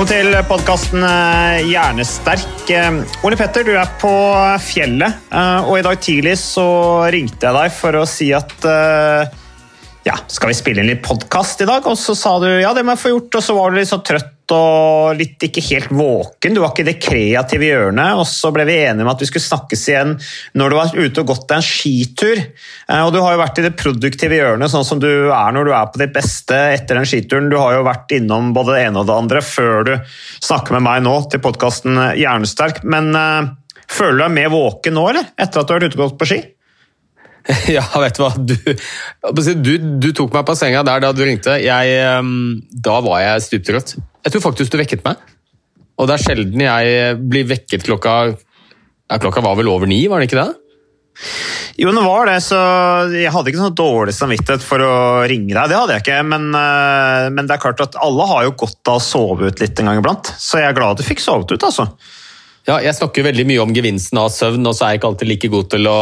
Velkommen til podkasten Hjernesterk. Eh, Ole Petter, du er på fjellet, eh, og i dag tidlig så ringte jeg deg for å si at eh, ja, skal vi spille inn litt podkast i dag? Og så sa du ja, det må jeg få gjort, og så var du litt så trøtt og litt ikke helt våken. Du var ikke i det kreative hjørnet, og så ble vi enige om at vi skulle snakkes igjen når du var ute og gått deg en skitur. Eh, Og du har jo vært i det produktive hjørnet, sånn som du er når du er på ditt beste etter den skituren. Du har jo vært innom både det ene og det andre før du snakker med meg nå til podkasten Hjernesterk. Men uh, føler du deg mer våken nå, eller? Etter at du har vært ute og gått på ski? Ja, vet du hva. Du, du, du tok meg på senga der da du ringte. Jeg, ehm, da var jeg stuptrøtt. Jeg tror faktisk du vekket meg. Og det er sjelden jeg blir vekket klokka ja, Klokka var vel over ni, var det ikke det? Jo, det var det, så jeg hadde ikke sånn dårlig samvittighet for å ringe deg. Det hadde jeg ikke, men, eh, men det er klart at alle har jo godt av å sove ut litt en gang iblant. Så jeg er glad du fikk sovet ut, altså. Ja, jeg snakker veldig mye om gevinsten av søvn, og så er jeg ikke alltid like god til å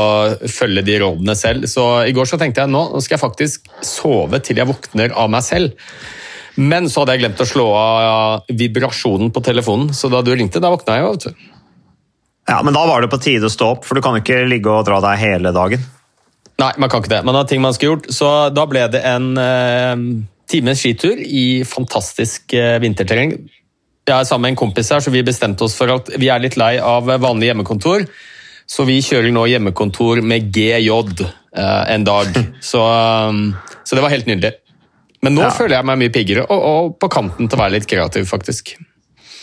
følge de rådene selv. Så i går så tenkte jeg nå skal jeg faktisk sove til jeg våkner av meg selv. Men så hadde jeg glemt å slå av vibrasjonen på telefonen, så da du ringte, da våkna jeg jo. vet du. Ja, Men da var det på tide å stå opp, for du kan jo ikke ligge og dra deg hele dagen. Nei, man kan ikke det. Man har ting man skulle gjort. Så da ble det en eh, times skitur i fantastisk eh, vinterterreng. Jeg er sammen med en kompis her, så vi bestemte oss for at vi er litt lei av vanlig hjemmekontor. Så vi kjører nå hjemmekontor med GJ eh, en dag. Så, eh, så det var helt nydelig. Men nå Ja. føler jeg meg mye piggere, og, og på kanten til å være litt kreativ, faktisk.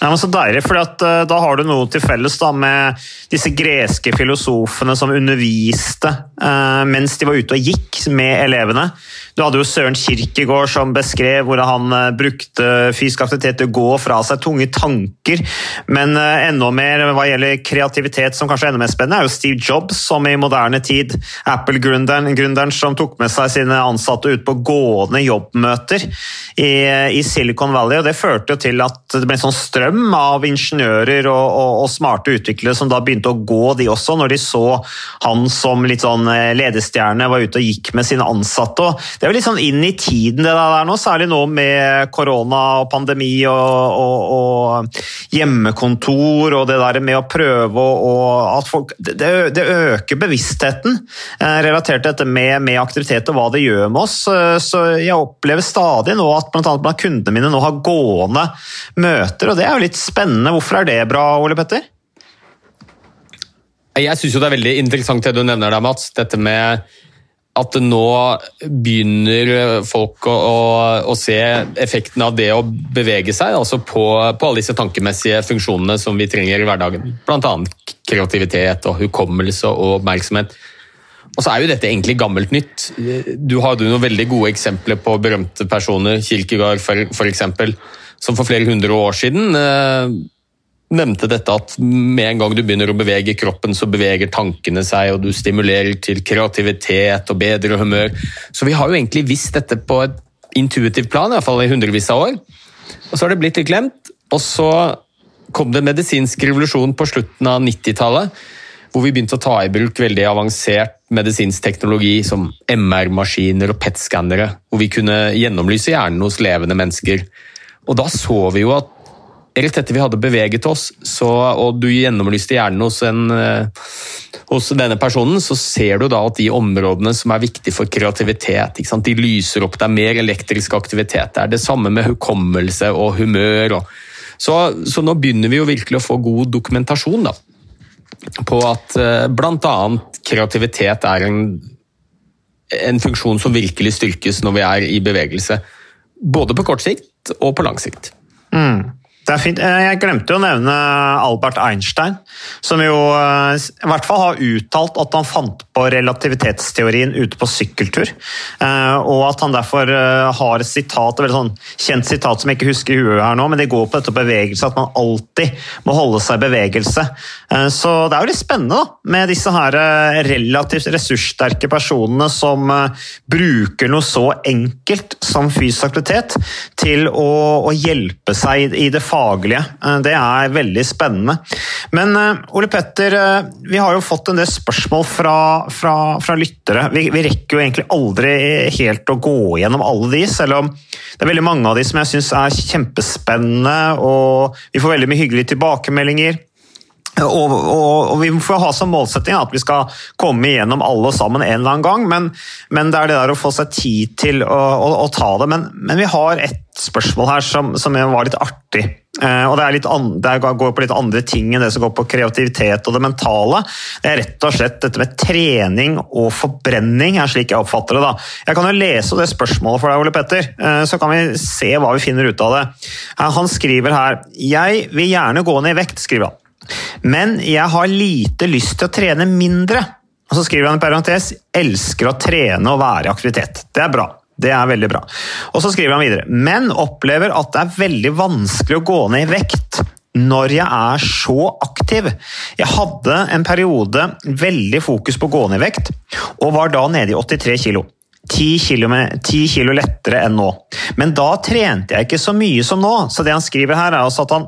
Ja, men Så deilig, for da har du noe til felles da med disse greske filosofene som underviste eh, mens de var ute og gikk med elevene. Du hadde jo Søren Kierkegaard som beskrev hvordan han eh, brukte fysisk aktivitet til å gå fra seg tunge tanker. Men eh, enda mer hva gjelder kreativitet, som kanskje er enda mer spennende, er jo Steve Jobs, som i moderne tid Apple-gründeren som tok med seg sine ansatte ut på gående jobbmøter i, i Silicon Valley. og Det førte jo til at det ble en sånn strøm av ingeniører og, og, og smarte utviklere som da begynte å gå, de også, når de så han som litt sånn eh, ledestjerne var ute og gikk med sine ansatte. og Det er jo litt sånn inn i tiden det der nå, særlig nå med korona og pandemi og, og, og hjemmekontor og det der med å prøve og at folk, det, det øker bevisstheten eh, relatert til dette med, med aktivitet og hva det gjør med oss. Eh, Så jeg opplever stadig nå at annet blant kundene mine nå har gående møter, og det er jo litt spennende. Hvorfor er det bra, Ole Petter? Jeg syns det er veldig interessant det du nevner der, Mats. Dette med at nå begynner folk å, å, å se effekten av det å bevege seg, altså på, på alle disse tankemessige funksjonene som vi trenger i hverdagen. Bl.a. kreativitet og hukommelse og oppmerksomhet. Og så er jo dette egentlig gammelt nytt. Du hadde noen veldig gode eksempler på berømte personer, for eksempel, som for flere hundre år siden eh, nevnte dette at med en gang du begynner å bevege kroppen, så beveger tankene seg, og du stimulerer til kreativitet og bedre humør. Så vi har jo egentlig visst dette på et intuitivt plan, i hvert fall i hundrevis av år. Og så har det blitt litt glemt. Og så kom det medisinsk revolusjon på slutten av 90-tallet, hvor vi begynte å ta i bruk veldig avansert medisinsk teknologi som MR-maskiner og PET-skannere, hvor vi kunne gjennomlyse hjernen hos levende mennesker. Og da så vi jo at rett etter vi hadde beveget oss, så, og du gjennomlyste hjernen hos, en, eh, hos denne personen, så ser du da at de områdene som er viktige for kreativitet, de lyser opp. Det er mer elektrisk aktivitet. Det er det samme med hukommelse og humør. Og, så, så nå begynner vi jo virkelig å få god dokumentasjon da, på at uh, bl.a. kreativitet er en, en funksjon som virkelig styrkes når vi er i bevegelse. Både på kort sikt og på lang sikt. Mm. Det er fint. Eh, jeg glemte å nevne Albert Einstein, som jo eh, i hvert fall har uttalt at han fant på relativitetsteorien ute på sykkeltur. Eh, og at han derfor har et sitat, et sånn kjent sitat som jeg ikke husker i huet her nå, men det går på dette bevegelse, at man alltid må holde seg i bevegelse. Så det er jo litt spennende da, med disse her relativt ressurssterke personene som bruker noe så enkelt som fysisk aktivitet til å, å hjelpe seg i det faglige. Eh, det er veldig spennende. Men eh, Ole Petter, eh, vi har jo fått en del spørsmål fra, fra, fra lyttere. Vi, vi, rekker jo egentlig aldri helt å gå gjennom alle de, selv om det er veldig mange av de som jeg syns er kjempespennende, og vi får veldig mye hyggelige tilbakemeldinger. Og, og, og, Vi får ha som målsetting at vi skal komme igjennom alle sammen en eller annen gang, men, men det er det der å få seg tid til å, å, å ta det. Men, men, vi har et spørsmål her som, som var litt artig. Eh, og det, litt an, det, går på litt andre ting enn det som går på kreativitet og det mentale. Det er rett og slett dette med trening og forbrenning, er slik jeg oppfatter det. da. Jeg kan jo lese det spørsmålet for deg, Ole Petter, eh, så kan vi se hva vi finner ut av det. Eh, han skriver her Jeg vil gjerne gå ned i vekt, skriver han. Men jeg har lite lyst til å trene mindre. Og så skriver han i parentes elsker å trene og være i aktivitet. Det er bra. Det er veldig bra. Og så skriver han videre men opplever at det er veldig vanskelig å gå ned i vekt når jeg er så aktiv. Jeg hadde en periode veldig fokus på gå ned i vekt, og var da nede i 83 kilo. 10 kilo, 10 kilo lettere enn nå. Men da trente jeg ikke så mye som nå, så det han skriver her, er altså at han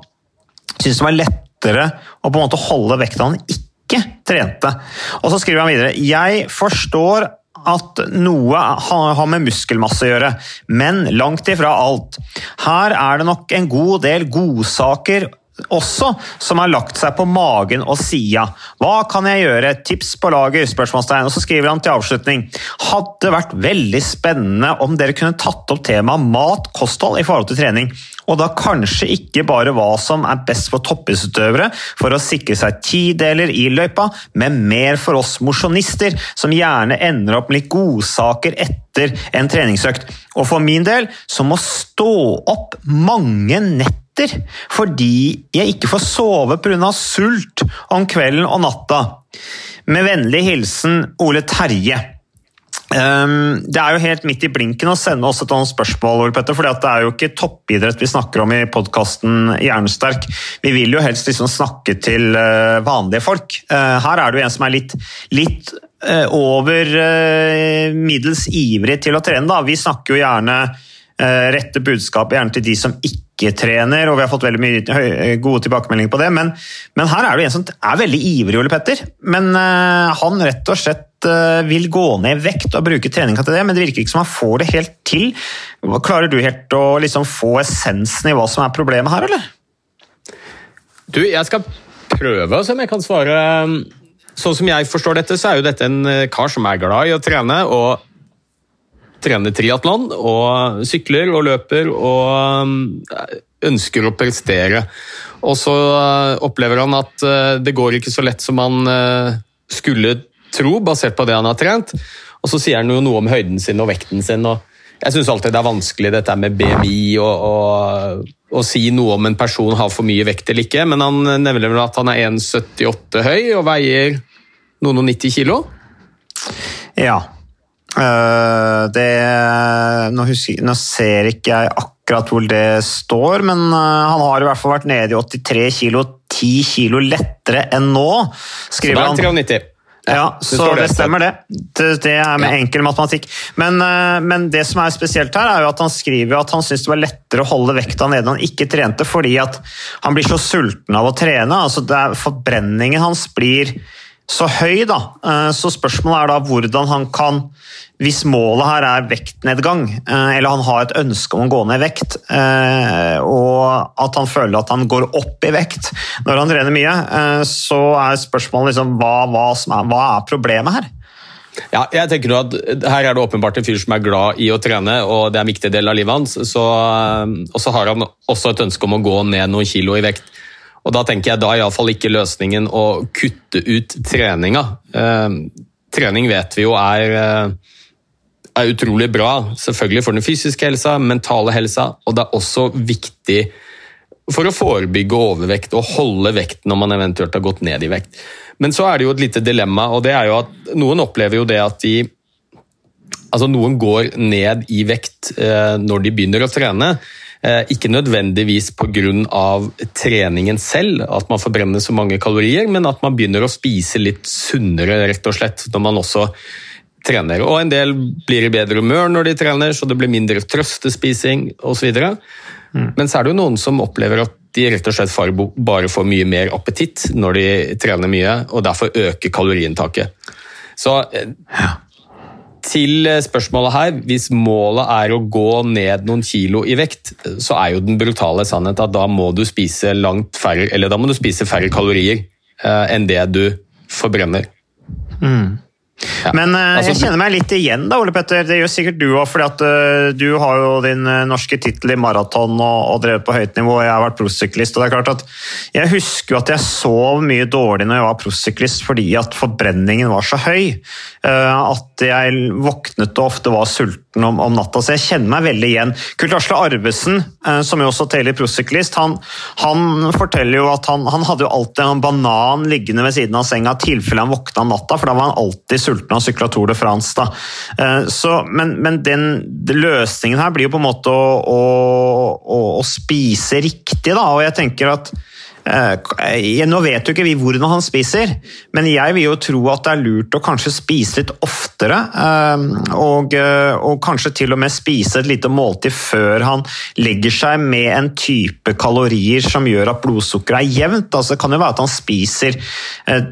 syntes det var lett lettere å på en måte holde vekta han ikke trente. Og så skriver han videre Jeg forstår at noe har med muskelmasse å gjøre, men langt ifra alt. Her er det nok en god del godsaker også, som har lagt seg på magen og sida. Hva kan jeg gjøre? Tips på lager? spørsmålstegn. Og så skriver han til avslutning. Hadde vært veldig spennende om dere kunne tatt opp temaet mat, kosthold i forhold til trening og da kanskje ikke bare hva som er best for toppidrettsutøvere for å sikre seg tideler i løypa, men mer for oss mosjonister, som gjerne ender opp med litt godsaker etter en treningsøkt. Og for min del, så må stå opp mange netter fordi jeg ikke får sove pga. sult om kvelden og natta. Med vennlig hilsen Ole Terje. Um, det er jo helt midt i blinken å sende oss et annet spørsmål, Petter, for det er jo ikke toppidrett vi snakker om i podkasten Hjernesterk. Vi vil jo helst liksom snakke til uh, vanlige folk. Uh, her er det jo en som er litt, litt uh, over middels ivrig til å trene. Da. Vi snakker jo gjerne rette budskap gjerne til de som ikke trener, og vi har fått veldig mye gode tilbakemeldinger på det. Men, men her er det en som er veldig ivrig, Ole Petter. Men han rett og slett Eh, vil gå ned i vekt og bruke treninga til det, men det virker ikke som han får det helt til. Klarer du helt å liksom få essensen i hva som er problemet her, eller? Du, jeg skal prøve om jeg kan svare. Sånn som jeg forstår dette, så er jo dette en eh, kar som er glad i å trene. og trener triatlon og sykler og løper og eh, ønsker å prestere. Og så opplever han at det går ikke så lett som han skulle tro, basert på det han har trent. Og så sier han jo noe om høyden sin og vekten sin. og Jeg syns alltid det er vanskelig dette med BMI og, å si noe om en person har for mye vekt eller ikke, men han nevner vel at han er 1,78 høy og veier noen og 90 kilo? Ja. Uh, det nå, husker, nå, ser ikke jeg akkurat hvor det står, men uh, han har i hvert fall vært nede i 83 kilo, 10 kilo lettere enn nå. skriver han. Så det er 93. Ja, så det stemmer det. Det er med enkel matematikk. Men, eh, men, det som er spesielt her, er jo at han skriver at han syns det var lettere å holde vekta nede når han ikke trente, fordi at han blir så sulten av å trene. altså Forbrenningen hans blir så høy, da. Eh, så spørsmålet er da hvordan han kan hvis målet her er vektnedgang, eh, eller han har et ønske om å gå ned i vekt, eh, og at han føler at han går opp i vekt når han trener mye, så er spørsmålet liksom, hva, hva, er, hva er problemet her? Ja, jeg tenker at Her er det åpenbart en fyr som er glad i å trene, og det er en viktig del av livet hans. Så, og så har han også et ønske om å gå ned noen kilo i vekt. Og Da tenker jeg da er iallfall ikke løsningen å kutte ut treninga. Eh, trening vet vi jo er, eh, er, utrolig bra, selvfølgelig for den fysiske helsa, mentale helsa, og det er også viktig for å forebygge overvekt og holde vekten når man eventuelt har gått ned i vekt. Men så er det jo et lite dilemma, og det er jo at noen opplever jo det at de Altså Noen går ned i vekt eh, når de begynner å trene. Eh, ikke nødvendigvis pga. treningen selv, at man forbrenner så mange kalorier, men at man begynner å spise litt sunnere rett og slett, når man også trener. Og En del blir i bedre humør når de trener, så det blir mindre trøstespising osv. Mm. Men så er det jo noen som opplever at de rett og slett bare får mye mer appetitt når de trener mye, og derfor øker kaloriinntaket. Så eh, ja til eh, spørsmålet her, hvis målet er å gå ned noen kilo i vekt, så er jo den brutale sannhet at da må du spise langt færre, eller da må du spise færre kalorier eh, enn det du forbrenner. Mm. Ja. Men uh, altså, jeg kjenner meg litt igjen, da, Ole Petter. Det gjør sikkert du òg, for uh, du har jo din uh, norske tittel i maraton og, og, drevet på høyt nivå. Jeg har vært prosyklist. og det er klart at Jeg husker jo at jeg sov mye dårlig når jeg var prosyklist fordi at forbrenningen var så høy. at jeg våknet og ofte var sulten om, om, natta. Så jeg kjenner meg veldig igjen. Kurt Asle Arvesen, som jo også teller prosyklist, han, han, forteller jo at han, han hadde jo alltid en banan liggende ved siden av senga i tilfelle han våkna om natta, for da var han alltid sulten og sykla Tour de France. Da. Eh, så, men, men den, løsningen her blir jo på en måte å, å, å spise riktig, da. Og jeg tenker at Eh, nå vet jo ikke vi hvordan han spiser, men jeg vil jo tro at det er lurt å kanskje spise litt oftere. Eh, og, eh, og kanskje til og med spise et lite måltid før han legger seg med en type kalorier som gjør at blodsukkeret er jevnt. Altså, det kan jo være at han spiser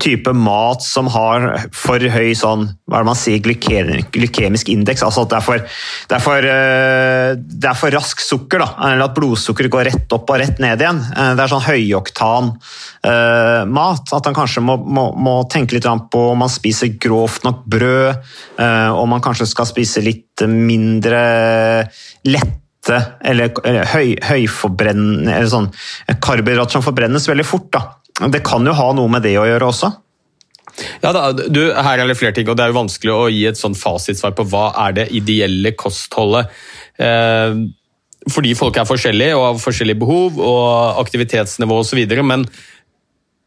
type mat som har for høy sånn, hva er det man sier, glykemisk indeks. Altså at det er for, det er for, det er for rask sukker, da. Eller at blodsukkeret går rett opp og rett ned igjen. Det er sånn høyoktan spontanmat. mat. at han kanskje må, må, må tenke litt på om man spiser grovt nok brød, eh, om man kanskje skal spise litt mindre lette eller, eller høy, høyforbrennende eller sånn Karbohydrat som forbrennes veldig fort. Da. Det kan jo ha noe med det å gjøre også. Ja, da, du, Her er det flere ting, og det er jo vanskelig å gi et sånn fasitsvar på hva er det ideelle kostholdet. Eh, fordi folk er forskjellige og har forskjellige behov og aktivitetsnivå osv. Men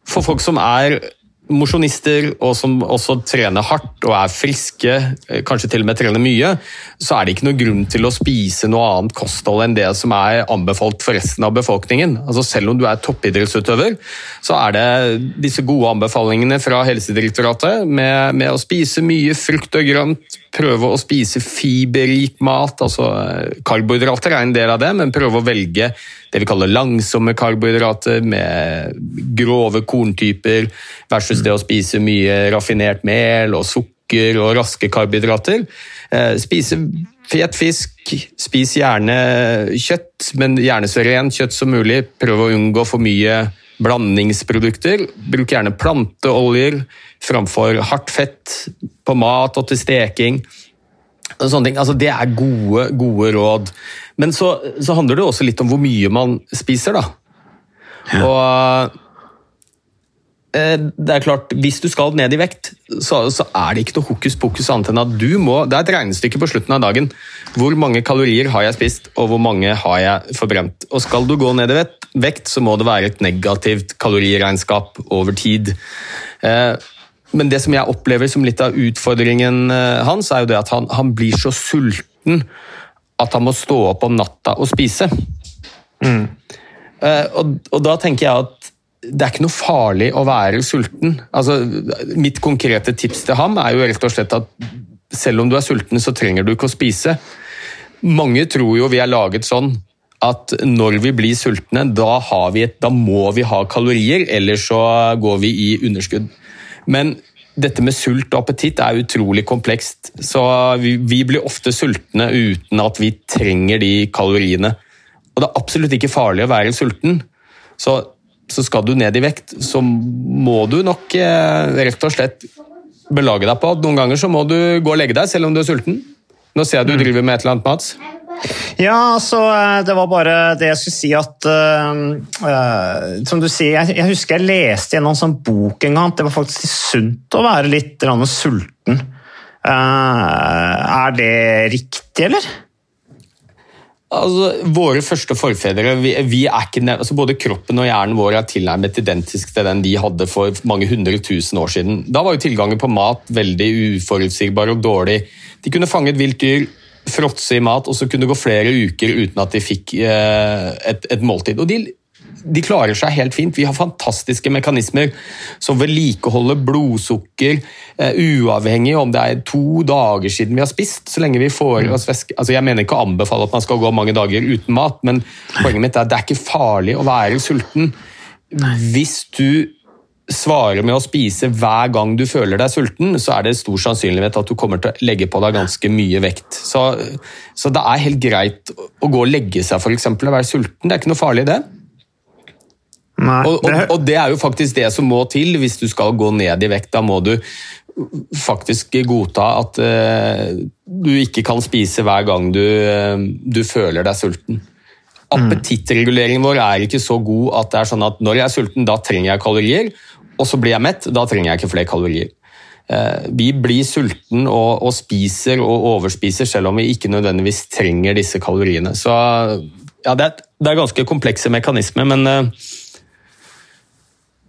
for folk som er mosjonister og som også trener hardt og er friske, eh, kanskje til og med trener mye, så er det ikke noen grunn til å spise noe annet kosthold enn det som er anbefalt for resten av befolkningen. Altså Selv om du er toppidrettsutøver, så er det disse gode anbefalingene fra Helsedirektoratet med, med å spise mye frukt og grønt, prøve å spise fiberrik mat, altså eh, karbohydrater er en del av det, men prøve å velge det vi kaller langsomme karbohydrater med grove korntyper versus det å spise mye raffinert mel og sukker og raske karbohydrater. Eh, spise fet fisk, spis gjerne kjøtt, men gjerne så rent kjøtt som mulig. Prøv å unngå for mye blandingsprodukter. Bruk gjerne planteoljer framfor hardt fett på mat og til steking. Og Sånne ting. Altså, det er gode, gode råd. Men så, så, handler det også litt om hvor mye man spiser, da. Ja. Og det er klart, Hvis du skal ned i vekt, så, så, er det ikke noe hokus pokus annet enn at du må Det er et regnestykke på slutten av dagen. Hvor mange kalorier har jeg spist, og hvor mange har jeg forbrent? Og Skal du gå ned i vekt, så må det være et negativt kaloriregnskap over tid. Eh, men det som jeg opplever som litt av utfordringen eh, hans, er jo det at han, han blir så sulten at han må stå opp om natta og spise. Mm. Og, og, da tenker jeg at det er ikke noe farlig å være sulten. Altså, mitt konkrete tips til ham er jo rett og slett at selv om du er sulten, så trenger du ikke å spise. Mange tror jo vi er laget sånn at når vi blir sultne, da, et, da må vi ha kalorier, eller så går vi i underskudd. Men dette med sult og appetitt er utrolig komplekst. Så vi, vi, blir ofte sultne uten at vi trenger de kaloriene. Og det er absolutt ikke farlig å være sulten. Så, så skal du ned i vekt, så må du nok eh, rett og slett belage deg på at noen ganger så må du gå og legge deg selv om du er sulten. Nå ser jeg du mm. driver med et eller annet, Mats. Ja, altså det var bare det jeg skulle si at uh, Som du sier, jeg, jeg, husker jeg leste gjennom en sånn bok en gang at det var faktisk sunt å være litt sulten. Uh, er det riktig, eller? Altså, Våre første forfedre vi, vi ikke, altså Både kroppen og hjernen vår er tilnærmet identisk til den de hadde for mange hundre tusen år siden. Da var jo tilgangen på mat veldig uforutsigbar og dårlig. De kunne fange et vilt dyr, fråtse i mat, og så kunne det gå flere uker uten at de fikk eh, et, et måltid. Og de, de, klarer seg helt fint. Vi har fantastiske mekanismer som vedlikeholder blodsukker eh, uavhengig om det er to dager siden vi har spist. så lenge vi får oss væske. Altså, jeg mener ikke å anbefale at man skal gå mange dager uten mat, men poenget mitt er at det er ikke farlig å være sulten. Hvis du svarer med å spise hver gang du føler deg sulten, så er det stor sannsynlighet at du kommer til å legge på deg ganske mye vekt. Så, så det er helt greit å gå og legge seg for eksempel, og være sulten. Det er ikke noe farlig, det. Nei, og, og, og, det er jo faktisk det som må til hvis du skal gå ned i vekt. Da må du faktisk godta at uh, du ikke kan spise hver gang du, uh, du føler deg sulten. Appetittreguleringen vår er ikke så god at det er sånn at når jeg er sulten, da trenger jeg kalorier og så blir jeg mett, da trenger jeg ikke flere kalorier. Eh, vi blir sulten og, og, spiser og overspiser selv om vi ikke nødvendigvis trenger disse kaloriene. Så ja, det er, det er ganske komplekse mekanismer, men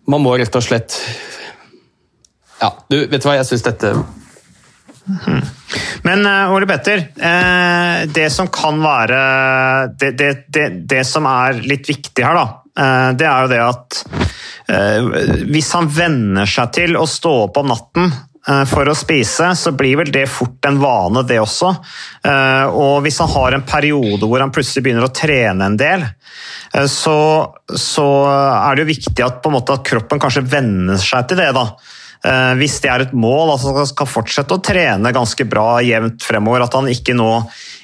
man må rett og slett Ja, du, vet du hva, jeg syns dette mhm. Men uh, Ole Petter, uh, det som kan være det, det, det, det, som er litt viktig her, da, det er jo det at Eh, hvis han venner seg til å stå opp om natten eh, for å spise, så blir vel det fort en vane, det også. Eh, og hvis han har en periode hvor han plutselig begynner å trene en del, så, så er det jo viktig at, måte, at, kroppen kanskje venner seg til det. da. Hvis det er et mål, at han skal fortsette å trene ganske bra jevnt fremover, at han ikke nå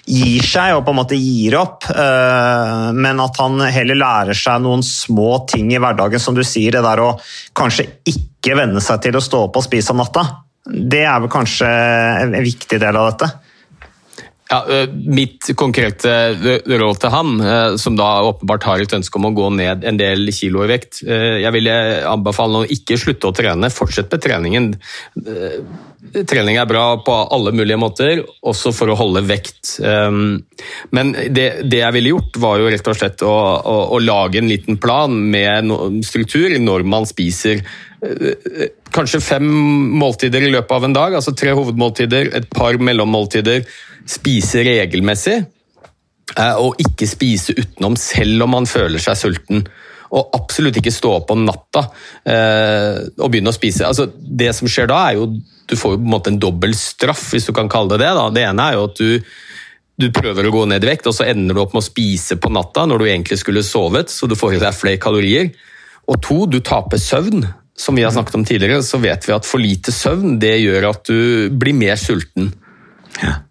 gir seg og på en måte gir opp, eh, men at han heller lærer seg noen små ting i hverdagen, som du sier, det der å kanskje ikke venne seg til å stå opp og spise om natta. Det er vel kanskje en viktig del av dette. Ja, mitt konkrete råd til han, som da åpenbart har et ønske om å gå ned en del kilo i vekt Jeg ville anbefale å ikke slutte å trene, fortsett med treningen. Trening er bra på alle mulige måter, også for å holde vekt. Men det, det jeg ville gjort, var jo rett og slett å, å, å lage en liten plan med struktur når man spiser kanskje fem måltider i løpet av en dag, altså tre hovedmåltider, et par mellommåltider spise regelmessig, eh, og ikke spise utenom selv om man føler seg sulten. Og absolutt ikke stå opp om natta eh, og begynne å spise. Altså, det som skjer da, er jo du får jo på en måte en dobbel straff, hvis du kan kalle det det. Da. Det ene er jo at du, du prøver å gå ned i vekt, og så ender du opp med å spise på natta når du egentlig skulle sovet, så du får i deg flere kalorier. Og to, du taper søvn. Som vi har snakket om tidligere, så vet vi at for lite søvn det gjør at du blir mer sulten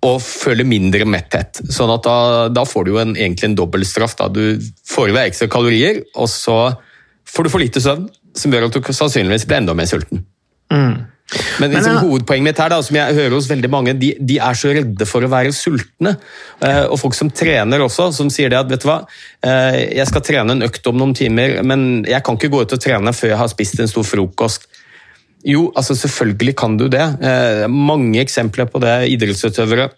og føler mindre metthet. Sånn at da, da får du en, egentlig en dobbeltstraff. Du får i deg ekstra kalorier, og så får du for lite søvn, som gjør at du sannsynligvis blir enda mer sulten. Mm. Men liksom, hovedpoenget mitt her, da, som jeg hører hos veldig mange, de, de, er så redde for å være sultne. Eh, og folk som trener også, som sier det at vet du hva, eh, jeg skal trene en økt om noen timer, men jeg kan ikke gå ut og trene før jeg har spist en stor frokost. Jo, altså selvfølgelig kan du det. Eh, mange eksempler på det. Idrettsutøvere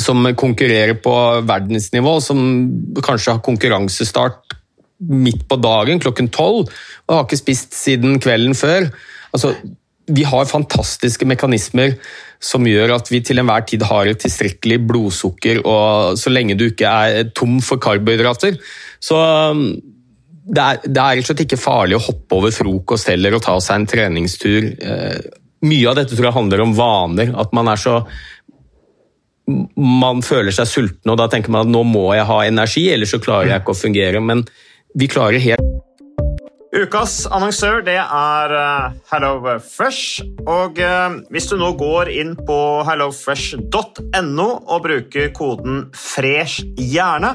som konkurrerer på verdensnivå, som kanskje har konkurransestart midt på dagen klokken tolv og har ikke spist siden kvelden før. Altså, vi har fantastiske mekanismer som gjør at vi til enhver tid har et tilstrekkelig blodsukker, og så lenge du ikke er tom for karbohydrater, så det er, det er slett ikke farlig å hoppe over frokost heller og ta seg en treningstur. Eh, mye av dette tror jeg handler om vaner. At man er så Man føler seg sulten, og da tenker man at nå må jeg ha energi, ellers så klarer jeg ikke å fungere. Men vi klarer helt Ukas annonsør det er HelloFresh. Og uh, hvis du nå går inn på hellofresh.no og bruker koden 'fresh hjerne',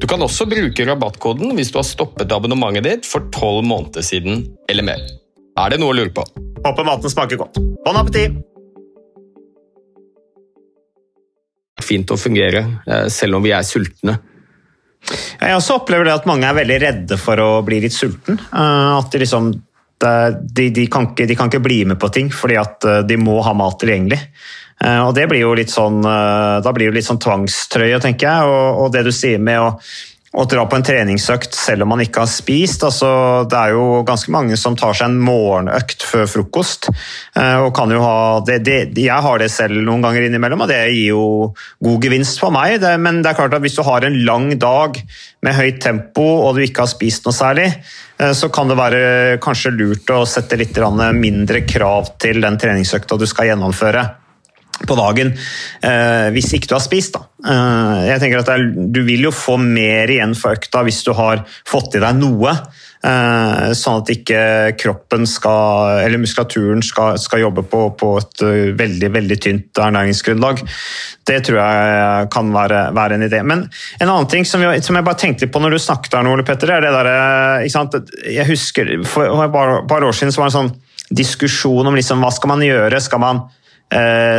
Du kan også bruke rabattkoden hvis du har stoppet abonnementet ditt for tolv måneder siden eller mer. Er det noe å lure på? Håper maten smaker godt. Bon appétit! Fint å fungere, eh, selv om vi er sultne. Jeg også opplever det at mange er veldig redde for å bli litt sulten. Eh, at de liksom de, de, kan ikke, de, kan ikke, bli med på ting fordi at eh, de må ha mat tilgjengelig. Og det blir jo litt sånn, Da blir det litt sånn tvangstrøye, tenker jeg. Og, og det du sier med å å dra på en treningsøkt selv om man ikke har spist. Altså, det er jo ganske mange som tar seg en morgenøkt før frokost. Eh, og kan jo ha, det, det, jeg har det selv noen ganger innimellom, og det gir jo god gevinst for meg. Det, men det er klart at hvis du har en lang dag med høyt tempo og du ikke har spist noe særlig, eh, så kan det være kanskje lurt å sette litt mindre krav til den treningsøkta du skal gjennomføre på dagen eh, hvis ikke du har spist. Da. Eh, jeg tenker at Du vil jo få mer igjen for økta hvis du har fått i deg noe. Eh, sånn at ikke kroppen skal, eller muskulaturen skal, skal jobbe på, på, et veldig veldig tynt ernæringsgrunnlag. Det tror jeg kan være, være, en idé. Men en annen ting som jeg, som jeg bare tenkte på når du snakket her, Ole Petter, er det der, Jeg husker For et par år siden så var det en sånn diskusjon om liksom, hva skal man gjøre. Skal man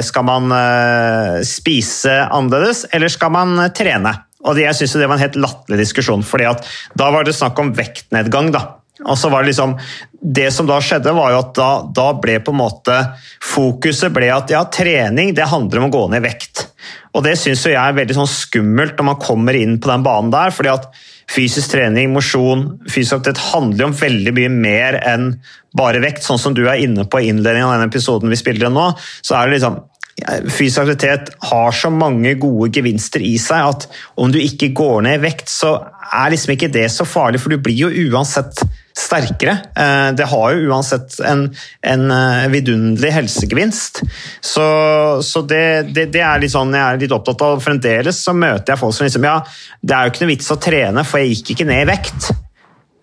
skal man eh, spise annerledes, eller skal man eh, trene? Og Jeg synes det var en helt latterlig diskusjon, fordi da var det snakk om vektnedgang. da. Og så var Det liksom, det som da skjedde, var jo at da, da ble på en måte fokuset ble at ja, trening det handler om å gå ned i vekt. Og det syns jeg er veldig sånn skummelt når man kommer inn på den banen der. fordi at fysisk trening, mosjon, fysisk aktivitet handler om veldig mye mer enn bare vekt. Sånn som du er inne på i innledningen av denne episoden vi spiller nå, så er det liksom Fysisk aktivitet har så mange gode gevinster i seg at om du ikke går ned i vekt, så er liksom ikke det så farlig, for du blir jo uansett sterkere. Eh, det har jo uansett en, en eh, vidunderlig helsegevinst. Så, så det, det, det, er litt sånn jeg er litt opptatt av. Fremdeles så møter jeg folk som liksom Ja, det er jo ikke noe vits å trene, for jeg gikk ikke ned i vekt.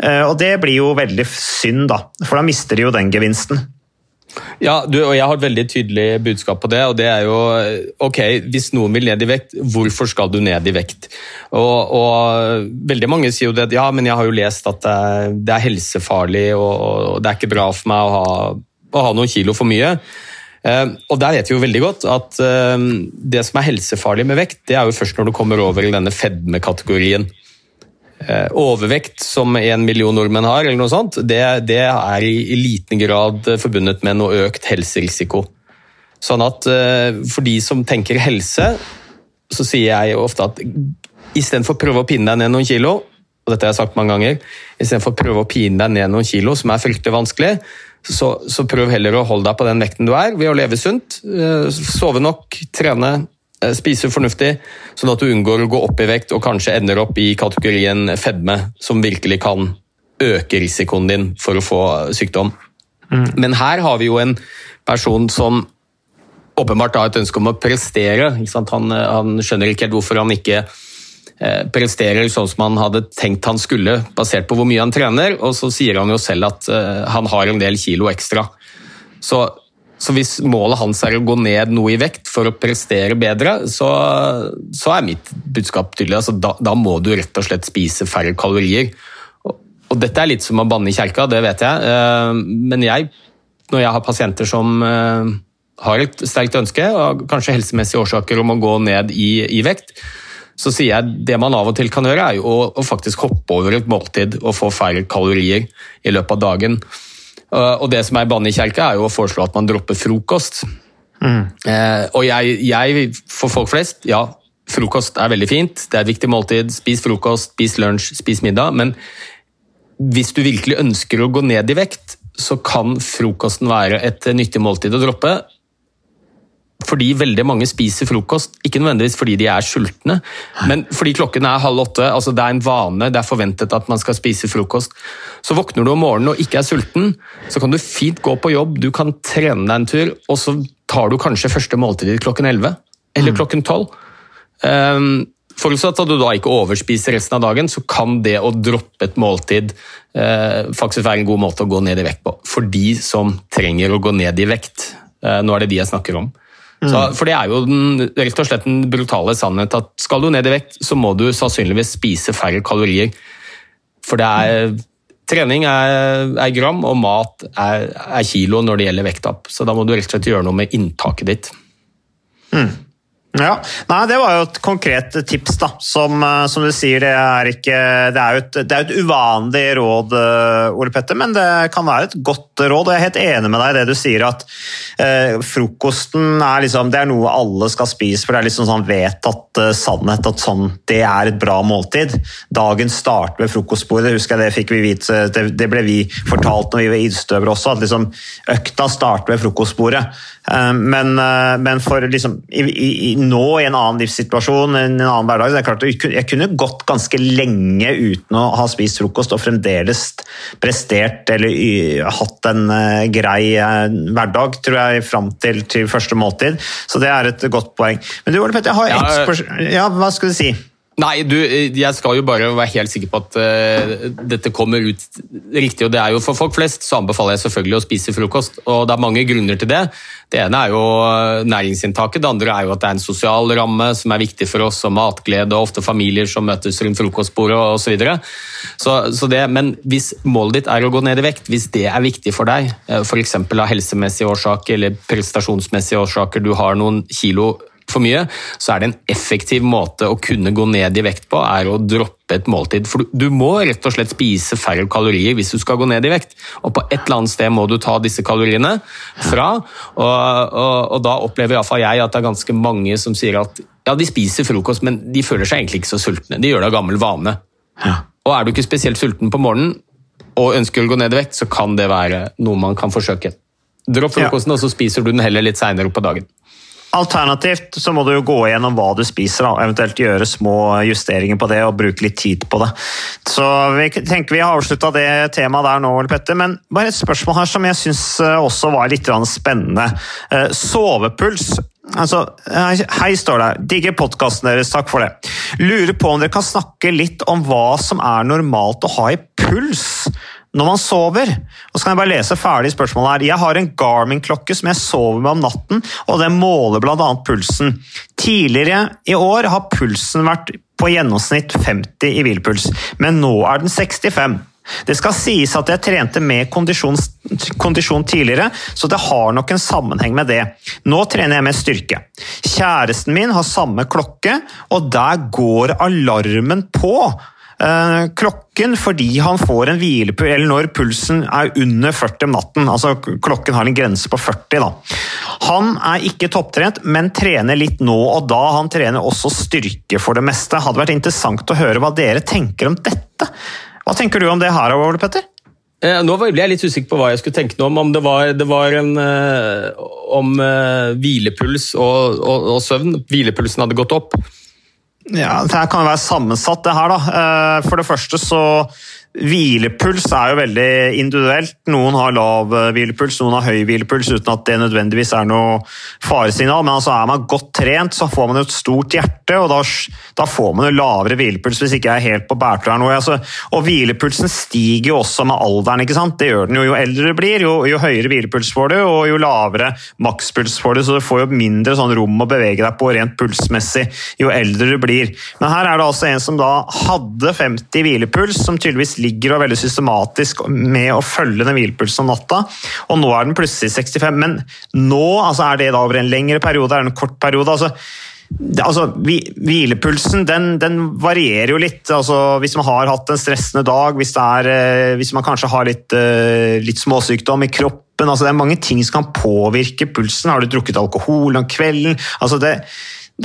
Eh, og det blir jo veldig synd, da, for da mister de jo den gevinsten. Ja, du, og Jeg har et veldig tydelig budskap på det. og det er jo, ok, Hvis noen vil ned i vekt, hvorfor skal du ned i vekt? Og, og Veldig mange sier jo det, ja, men jeg har jo lest at det er, det er helsefarlig og, og, det er ikke bra for meg å ha, å ha noen kilo for mye. Eh, og Der vet vi jo veldig godt at eh, det som er helsefarlig med vekt, det er jo først når du kommer over i denne fedmekategorien. Eh, overvekt, som en million nordmenn har, eller noe sånt, det, det er i, liten grad forbundet med noe økt helserisiko. Sånn at eh, for de som tenker helse, så sier jeg ofte at istedenfor å prøve å pinne deg ned noen kilo, og dette har jeg sagt mange ganger, istedenfor å prøve å pine deg ned noen kilo, som er fryktelig vanskelig, så, så prøv heller å holde deg på den vekten du er, ved å leve sunt, eh, sove nok, trene, Eh, spise fornuftig, sånn at du unngår å gå opp i vekt og kanskje ender opp i kategorien fedme, som virkelig kan øke risikoen din for å få sykdom. Mm. Men her har vi jo en person som åpenbart har et ønske om å prestere. Han, han, skjønner ikke helt hvorfor han ikke eh, presterer sånn som han hadde tenkt han skulle, basert på hvor mye han trener, og så sier han jo selv at eh, han har en del kilo ekstra. Så så hvis målet hans er å gå ned noe i vekt for å prestere bedre, så, så er mitt budskap tydelig. Altså, da, da, må du rett og slett spise færre kalorier. Og, og dette er litt som å banne i kjerka, det vet jeg. Uh, men jeg, når jeg har pasienter som uh, har et sterkt ønske, og kanskje helsemessige årsaker om å gå ned i, i vekt, så sier jeg det man av og til kan gjøre, er jo å, å faktisk hoppe over et måltid og få færre kalorier i løpet av dagen. Og det som er banne i kjerka, er jo å foreslå at man dropper frokost. Mm. Eh, og jeg, jeg, for folk flest, ja, frokost er veldig fint. Det er et viktig måltid. Spis frokost, spis lunsj, spis middag. Men hvis du virkelig ønsker å gå ned i vekt, så kan frokosten være et nyttig måltid å droppe fordi veldig mange spiser frokost. Ikke nødvendigvis fordi de er sultne, men fordi klokken er halv åtte. altså Det er en vane, det er forventet at man skal spise frokost. Så våkner du om morgenen og ikke er sulten, så kan du fint gå på jobb, du kan trene deg en tur, og så tar du kanskje første måltid klokken elleve eller mm. klokken tolv. Um, Forutsatt at du da ikke overspiser resten av dagen, så kan det å droppe et måltid eh, faktisk være en god måte å gå ned i vekt på. For de som trenger å gå ned i vekt. Eh, nå er det de jeg snakker om. Så, mm. for det er jo den, rett og slett den brutale sannhet at skal du ned i vekt, så må du sannsynligvis spise færre kalorier. For det er Trening er, er gram, og mat er, er, kilo når det gjelder vekttap. Så da må du rett og slett gjøre noe med inntaket ditt. Mm. Ja, Nei, Det var jo et konkret tips. da, Som, eh, som du sier, det er, ikke, det er jo et, det er et uvanlig råd, eh, Ole Petter, men det kan være et godt råd. og Jeg er helt enig med deg i det du sier, at eh, frokosten er, liksom, er noe alle skal spise. for Det er liksom sånn vedtatt eh, sannhet at sånn, det er et bra måltid. Dagen starter med frokostbordet. husker jeg Det fikk vi vite, det, det ble vi fortalt når vi var idrettsutøvere også, at liksom, økta starter med frokostbordet. Eh, men, eh, men, for liksom, i, i, nå i en annen livssituasjon, en annen hverdag så er det klart at Jeg kunne gått ganske lenge uten å ha spist frokost og fremdeles prestert eller hatt en uh, grei hverdag, tror jeg, fram til, til første måltid. Så det er et godt poeng. Men du Ole Petter, jeg har ett spørsmål. Ja, hva skal du si? Nei, du, jeg skal jo bare være helt sikker på at uh, dette kommer ut riktig. og det er jo For folk flest så anbefaler jeg selvfølgelig å spise frokost. og Det er mange grunner til det. Det ene er jo eh, næringsinntaket. Det andre er jo at det er en sosial ramme som er viktig for oss, og matglede, og ofte familier som møtes rundt frokostbordet osv. Så videre. så, så men hvis målet ditt er å gå ned i vekt, hvis det er viktig for deg, eh, f.eks. av helsemessige årsaker eller prestasjonsmessige årsaker, du har noen kilo for mye, så er det en effektiv måte å kunne gå ned i vekt på, er å droppe et måltid. For du må rett og slett spise færre kalorier hvis du skal gå ned i vekt. Og på et eller annet sted må du ta disse kaloriene fra. Og, og, og da opplever iallfall jeg at det er ganske mange som sier at Ja, de spiser frokost, men de føler seg egentlig ikke så sultne. De gjør det av gammel vane. Og er du ikke spesielt sulten på morgenen og ønsker å gå ned i vekt, så kan det være noe man kan forsøke. Dropp frokosten, og så spiser du den heller litt seinere på dagen. Alternativt så må du jo gå gjennom hva du spiser, og eventuelt gjøre små justeringer på det og bruke litt tid på det. Så vi tenker vi har avslutta det temaet der nå, Petter. Men bare et spørsmål her som jeg syns også var litt spennende. Eh, sovepuls. Altså, hei, står det. Digger podkasten deres, takk for det. Lurer på om dere kan snakke litt om hva som er normalt å ha i puls når man sover. Og så kan jeg bare lese ferdig spørsmålet her. Jeg har en Garmin-klokke som jeg sover med om natten, og den måler bl.a. pulsen. Tidligere i år har pulsen vært på gjennomsnitt 50 i hvilepuls, men nå er den 65. Det skal sies at jeg trente med kondisjon, kondisjon, tidligere, så det har nok en sammenheng med det. Nå trener jeg med styrke. Kjæresten min har samme klokke, og der går alarmen på klokken fordi han får en hvilepuls, eller når pulsen er under 40 om natten. altså Klokken har en grense på 40. da. Han er ikke topptrent, men trener litt nå og da. Han trener også styrke for det meste. Hadde vært interessant å høre hva dere tenker om dette. Hva tenker du om det her, Ole Petter? Eh, nå ble jeg litt usikker på hva jeg skulle tenke nå, om det var, det var en uh, om hvilepuls og, og, og søvn. Hvilepulsen hadde gått opp. Ja, Det kan være sammensatt, det her. da. Eh, for det første så Hvilepuls er jo veldig individuelt. Noen har lav eh, hvilepuls, noen har høy hvilepuls, uten at det nødvendigvis er noe faresignal. Men altså er man godt trent, så får man jo et stort hjerte, og da, da får man jo lavere hvilepuls hvis ikke jeg er helt på bærtur altså, og hvilepulsen stiger jo også med alderen, ikke sant? det gjør den jo. Jo eldre du blir, jo, jo høyere hvilepuls får du, og jo lavere makspuls får du, så du får jo mindre sånn rom å bevege deg på rent pulsmessig jo eldre du blir. Men her er det altså en som da hadde 50 hvilepuls, som tydeligvis ligger og er veldig systematisk med å følge den hvilepulsen om natta, og nå er den plutselig 65. Men nå, altså er det da over en lengre periode, er det en kort periode? altså Altså, Hvilepulsen den, den, varierer jo litt. Altså, hvis man har hatt en stressende dag, hvis, er, eh, hvis man kanskje har litt, eh, litt, småsykdom i kroppen altså, Det er mange ting som kan påvirke pulsen. Har du drukket alkohol om kvelden? Altså, det,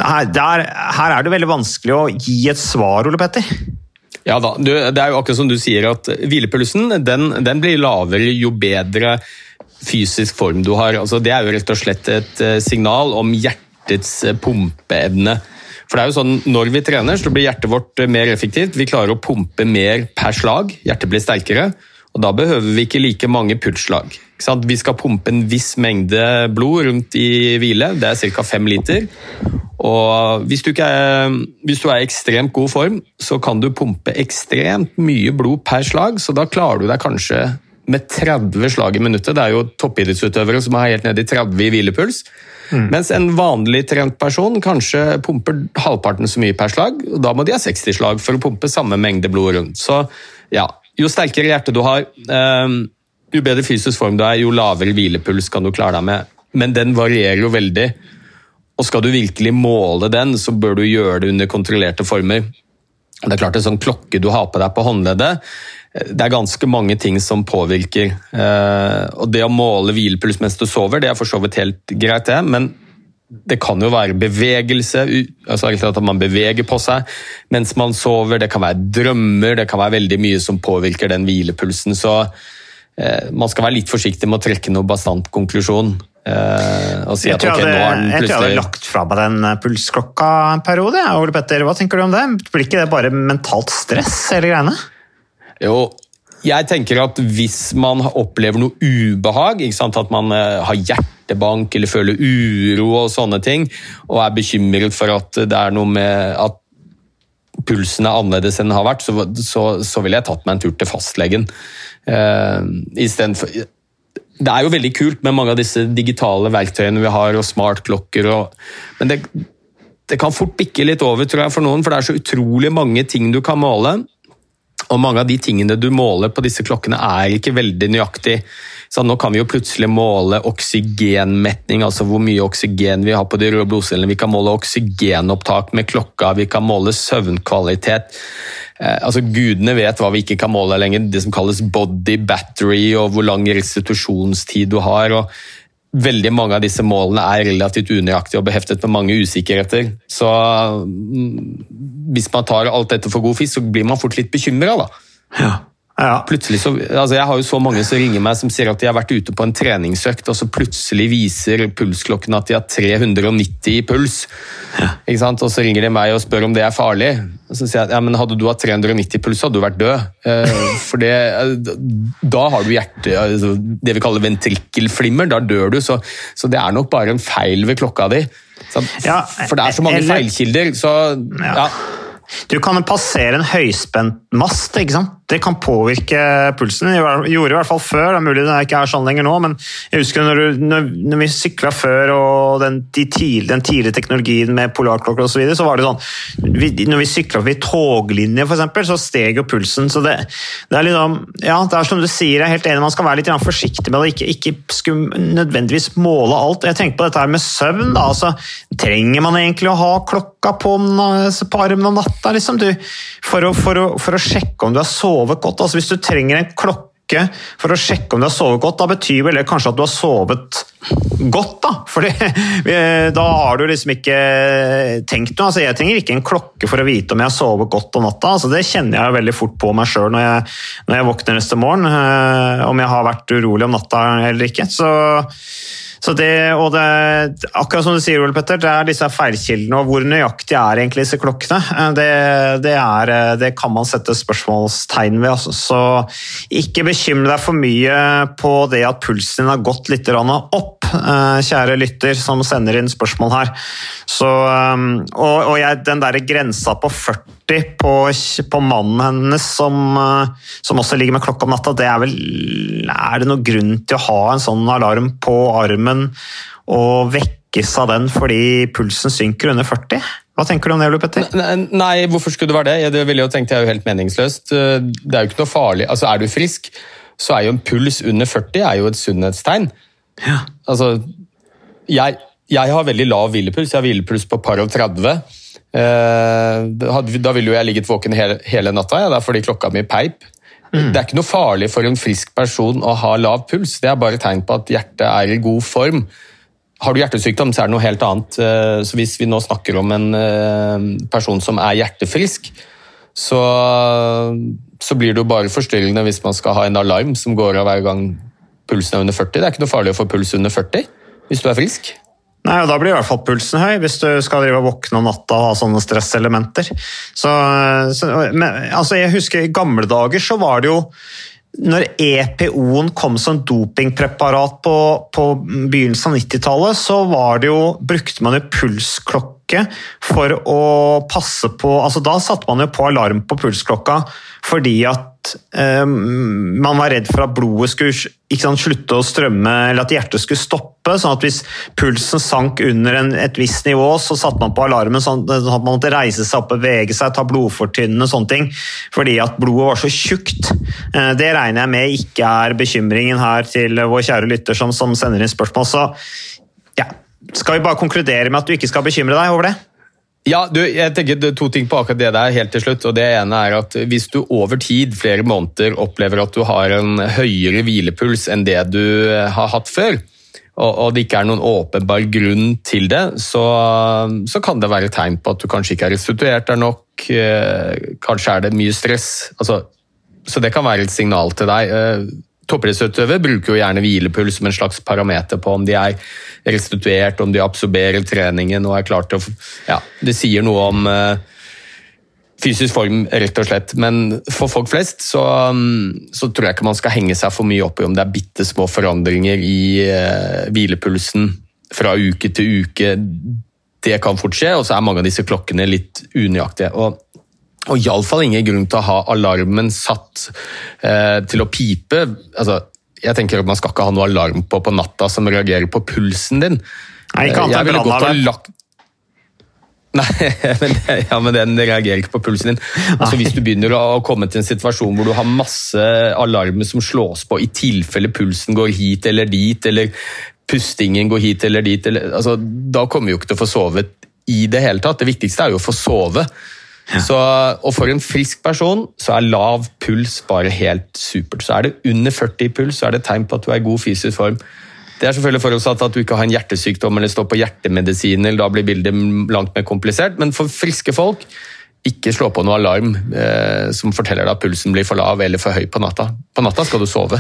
her, der, her er det veldig vanskelig å gi et svar, Ole Petter. Ja da, Det er jo akkurat som du sier at hvilepulsen den, den blir lavere jo bedre fysisk form du har. Altså, det er jo rett og slett et eh, signal om hjertets eh, pumpeevne. For det er jo sånn, Når vi trener, så blir hjertet vårt eh, mer effektivt. Vi klarer å pumpe mer per slag. Hjertet blir sterkere. og Da behøver vi ikke like mange pulsslag. Vi skal pumpe en viss mengde blod rundt i hvile, det er ca. fem liter. Og hvis du, er, hvis du er i ekstremt god form, så kan du pumpe ekstremt mye blod per slag, så da klarer du deg kanskje med 30 slag i minuttet. Det er jo toppidrettsutøvere som er helt nede i 30 i hvilepuls. Mm. Mens en vanlig trent person kanskje pumper halvparten så mye per slag. og Da må de ha 60 slag for å pumpe samme mengde blod rundt. Så ja, jo sterkere hjerte du har, um, jo bedre fysisk form du er, jo lavere hvilepuls kan du klare deg med. Men den varierer jo veldig. Og skal du virkelig måle den, så bør du gjøre det under kontrollerte former. Det er klart En sånn klokke du har på deg på håndleddet, det er ganske mange ting som påvirker. Eh, og Det å måle hvilepuls mens du sover, det er for så vidt helt greit, det. Men det kan jo være bevegelse, altså at man beveger på seg mens man sover. Det kan være drømmer, det kan være veldig mye som påvirker den hvilepulsen. Så man skal være litt forsiktig med å trekke noe bastant konklusjon. Uh, og si at ok, nå er den plutselig Jeg tror jeg hadde lagt fra meg den eh, pulsklokka en periode. Ole Petter, Hva tenker du om det? Blir ikke det bare mentalt stress, hele greiene? Jo, jeg tenker at hvis man opplever noe ubehag, at man har hjertebank eller føler uro og sånne ting, og er bekymret for at det er noe med at pulsen er annerledes enn den har vært, så, så, så ville jeg tatt meg en tur til fastlegen. Uh, Istedenfor det er jo veldig kult med mange av disse digitale verktøyene vi har, og smartklokker, og, men det, det, kan fort bikke litt over tror jeg, for noen, for det er så utrolig mange ting du kan måle. Og mange av de tingene du måler på disse klokkene, er ikke veldig nøyaktig. Så nå kan vi jo plutselig måle oksygenmetning, altså hvor mye oksygen vi har på de røde blodcellene. Vi kan måle oksygenopptak med klokka, vi kan måle søvnkvalitet. Eh, altså Gudene vet hva vi ikke kan måle lenger. Det som kalles body battery, og hvor lang restitusjonstid du har. og veldig mange av disse målene er relativt unøyaktige og beheftet med mange usikkerheter. Så mm, hvis man tar alt dette for god fisk, så blir man fort litt bekymra, da. Ja. Ja. Plutselig så, altså Jeg har jo så mange som ringer meg som sier at de har vært ute på en treningsøkt, og så plutselig viser pulsklokken at de har 390 i puls. Ikke sant? Og så ringer de meg og spør om det er farlig. Og så sier jeg ja, men hadde du hatt 390 i puls, hadde du vært død. Eh, for det, da har du hjerte, altså, det vi kaller ventrikkelflimmer. Da dør du. Så, så det er nok bare en feil ved klokka di. Så, Ja, for det er så mange feilkilder. Så ja. Du kan passere en høyspent mast, ikke sant? Det kan påvirke pulsen. Jeg gjorde i hvert fall før, det er mulig det ikke er sånn lenger nå, men jeg husker når, du, når, når vi sykla før og den, de tidlig, den tidlige teknologien med polarklokker osv., så, så var det sånn vi, Når vi sykla forbi toglinjer, f.eks., så steg jo pulsen. Så det, det er liksom Ja, det er som du sier, jeg er helt enig, man skal være litt forsiktig med det, ikke, ikke nødvendigvis måle alt. Jeg tenker på dette her med søvn, da. altså Trenger man egentlig å ha klokka på, på armen om natta, liksom? Du, for, å, for, å, for å sjekke om du har sovet godt. altså Hvis du trenger en klokke for å sjekke om du har sovet godt, da betyr vel det kanskje at du har sovet godt, da. For da har du liksom ikke tenkt noe. Altså, jeg trenger ikke en klokke for å vite om jeg har sovet godt om natta. Altså, det kjenner jeg veldig fort på meg sjøl når, når jeg våkner neste morgen. eh, om jeg har vært urolig om natta eller ikke. Så det, og det, akkurat som du sier, Ole Petter, det er disse feilkildene, og hvor nøyaktig er egentlig disse klokkene? Eh, Det, det, er, det kan man sette spørsmålstegn ved. Altså. Så ikke bekymre deg for mye på det at pulsen din har gått litt opp, eh, kjære lytter som sender inn spørsmål her. Så, eh, og og jeg, den der grensa på 40 på, på mannen hennes som, eh, som også ligger med klokka om natta, det er vel Er det noen grunn til å ha en sånn alarm på armen og vekkes av den fordi pulsen synker under 40? Hva tenker du om det, Ole Petter? Nei, Nei, hvorfor skulle det være det? Det ville jo tenkt jeg er jo helt meningsløst. Eh, Det er jo ikke noe farlig. Altså, Er du frisk, så er jo en puls under 40 er jo et sunnhetstegn. Altså, jeg, jeg har veldig lav hvilepuls. Jeg har hvilepuls på par og 30. Eh, da ville jo jeg ligget våken hele, hele natta, ja, det er fordi klokka mi peip. Det er ikke noe farlig for en frisk person å ha lav puls. Det er bare tegn på at hjertet er i god form. Har du hjertesykdom, så er det noe helt annet. Eh, Så Hvis vi nå snakker om en eh, person som er hjertefrisk, så, så blir det jo bare forstyrrende hvis man skal ha en alarm som går av hver gang pulsen er under 40. Det er ikke noe farlig å få puls under 40 hvis du er frisk. Nei, og Da blir i hvert fall pulsen høy, hvis du skal drive og våkne om natta og ha sånne stresselementer. Så, så, men, altså jeg husker I gamle dager så var det jo når EPO-en kom som dopingpreparat på, på begynnelsen av 90-tallet, så var det jo, brukte man jo pulsklokke for å passe på altså Da satte man jo på alarm på pulsklokka fordi at eh, man var redd for at blodet skulle sant, slutte å strømme, eller at hjertet skulle stoppe. sånn at Hvis pulsen sank under en, et visst nivå, så satte man på alarmen sånn at man måtte reise seg opp, bevege seg, ta blodfortynnende og sånne ting. Fordi at blodet var så tjukt. Eh, Det regner jeg med ikke er bekymringen her til vår kjære lytter som, som sender inn spørsmål. Så ja, skal vi bare konkludere med at du ikke skal bekymre deg over det? Ja, du, jeg tenker er To ting på akkurat det der helt til slutt. og det ene er at Hvis du over tid, flere måneder, opplever at du har en høyere hvilepuls enn det du har hatt før, og, det ikke er noen åpenbar grunn til det, så, så kan det være tegn på at du kanskje ikke er restituert der nok. eh, Kanskje er det mye stress. altså så det kan være et signal til deg. Toppidrettsutøvere bruker jo gjerne hvilepuls som en slags parameter på om de er restituert, om de absorberer treningen og er klar til å Ja, det sier noe om eh, fysisk form, rett og slett. Men for folk flest så, mm, så tror jeg ikke man skal henge seg for mye opp i om det er bitte små forandringer i eh, hvilepulsen fra uke til uke. Det kan fort skje, og så er mange av disse klokkene litt unøyaktige. Og og iallfall ingen grunn til å ha alarmen satt eh, til å pipe. Altså, jeg tenker at Man skal ikke ha noe alarm på på natta som reagerer på pulsen din. Nei, ikke annet Jeg enn brannalarm. Nei, men, ja, men den reagerer ikke på pulsen din. Altså, hvis du begynner å komme til en situasjon hvor du har masse alarmer som slås på i tilfelle pulsen går hit eller dit, eller pustingen går hit eller dit, eller, altså, da kommer vi jo ikke til å få sovet i det hele tatt. Det viktigste er jo å få sove. Så, og for en frisk person så er lav puls bare helt supert. Så er det under 40 i puls, så er det tegn på at du er i god fysisk form. Det er selvfølgelig forutsatt at du ikke har en hjertesykdom eller står på hjertemedisiner. Da blir bildet langt mer komplisert. Men for friske folk, ikke slå på noe alarm eh, som forteller deg at pulsen blir for lav eller for høy på natta. På natta skal du sove.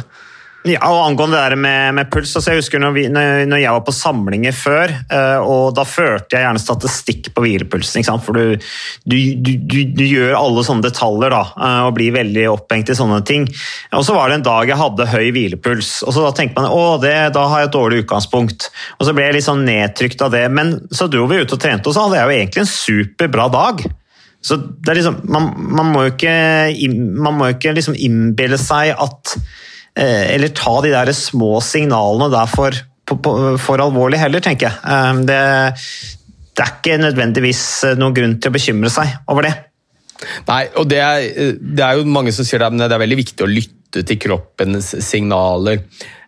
Ja, og Angående det der med, med puls altså Jeg husker når, vi, når, jeg var på samlinger før, uh, og da førte jeg gjerne statistikk på hvilepulsen. ikke sant? For du, du, du, du, gjør alle sånne detaljer da, uh, og blir veldig opphengt i sånne ting. Og Så var det en dag jeg hadde høy hvilepuls, og så da tenkte man å, det, da har jeg et dårlig utgangspunkt. Og Så ble jeg litt sånn nedtrykt av det, men så dro vi ut og trente, og så hadde jeg jo egentlig en superbra dag. Så liksom, Man, man må jo ikke, man må ikke liksom innbille seg at Eh, eller ta de der små signalene der for, for alvorlig heller, tenker jeg. Eh, det, det, er ikke nødvendigvis eh, noen grunn til å bekymre seg over det. Nei, og det er, det er jo mange som sier det, men det er veldig viktig å lytte til kroppens signaler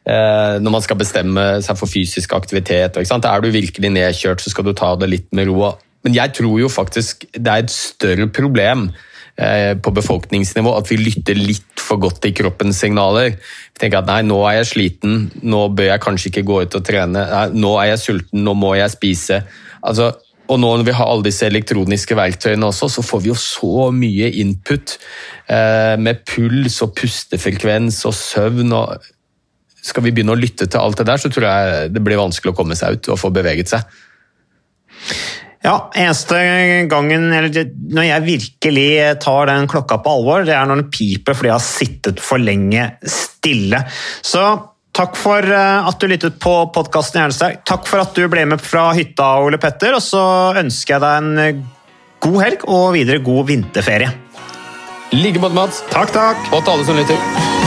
når man skal bestemme seg for fysisk aktivitet. Er du virkelig nedkjørt, så skal du ta det litt med ro. Men jeg tror jo faktisk det er et større problem Eh, på befolkningsnivå at vi lytter litt for godt til kroppens signaler. Vi tenker at nei, nå er jeg sliten, nå bør jeg kanskje ikke gå ut og trene. Nei, nå er jeg sulten, nå må jeg spise. Altså, og nå når vi har alle disse elektroniske verktøyene også, så får vi jo så mye input eh, med puls og pustefrekvens og søvn. og Skal vi begynne å lytte til alt det der, så tror jeg det blir vanskelig å komme seg ut og få beveget seg. Ja, eneste gangen eller når jeg virkelig tar den klokka på alvor, det er når den piper fordi jeg har sittet for lenge stille. Så takk for eh, at du lyttet på podkasten Hjernesterk. Takk for at du ble med fra hytta, Ole Petter. Og så ønsker jeg deg en eh, god helg og videre god vinterferie. I like måte, Mats. Takk, takk. Og til alle som lytter.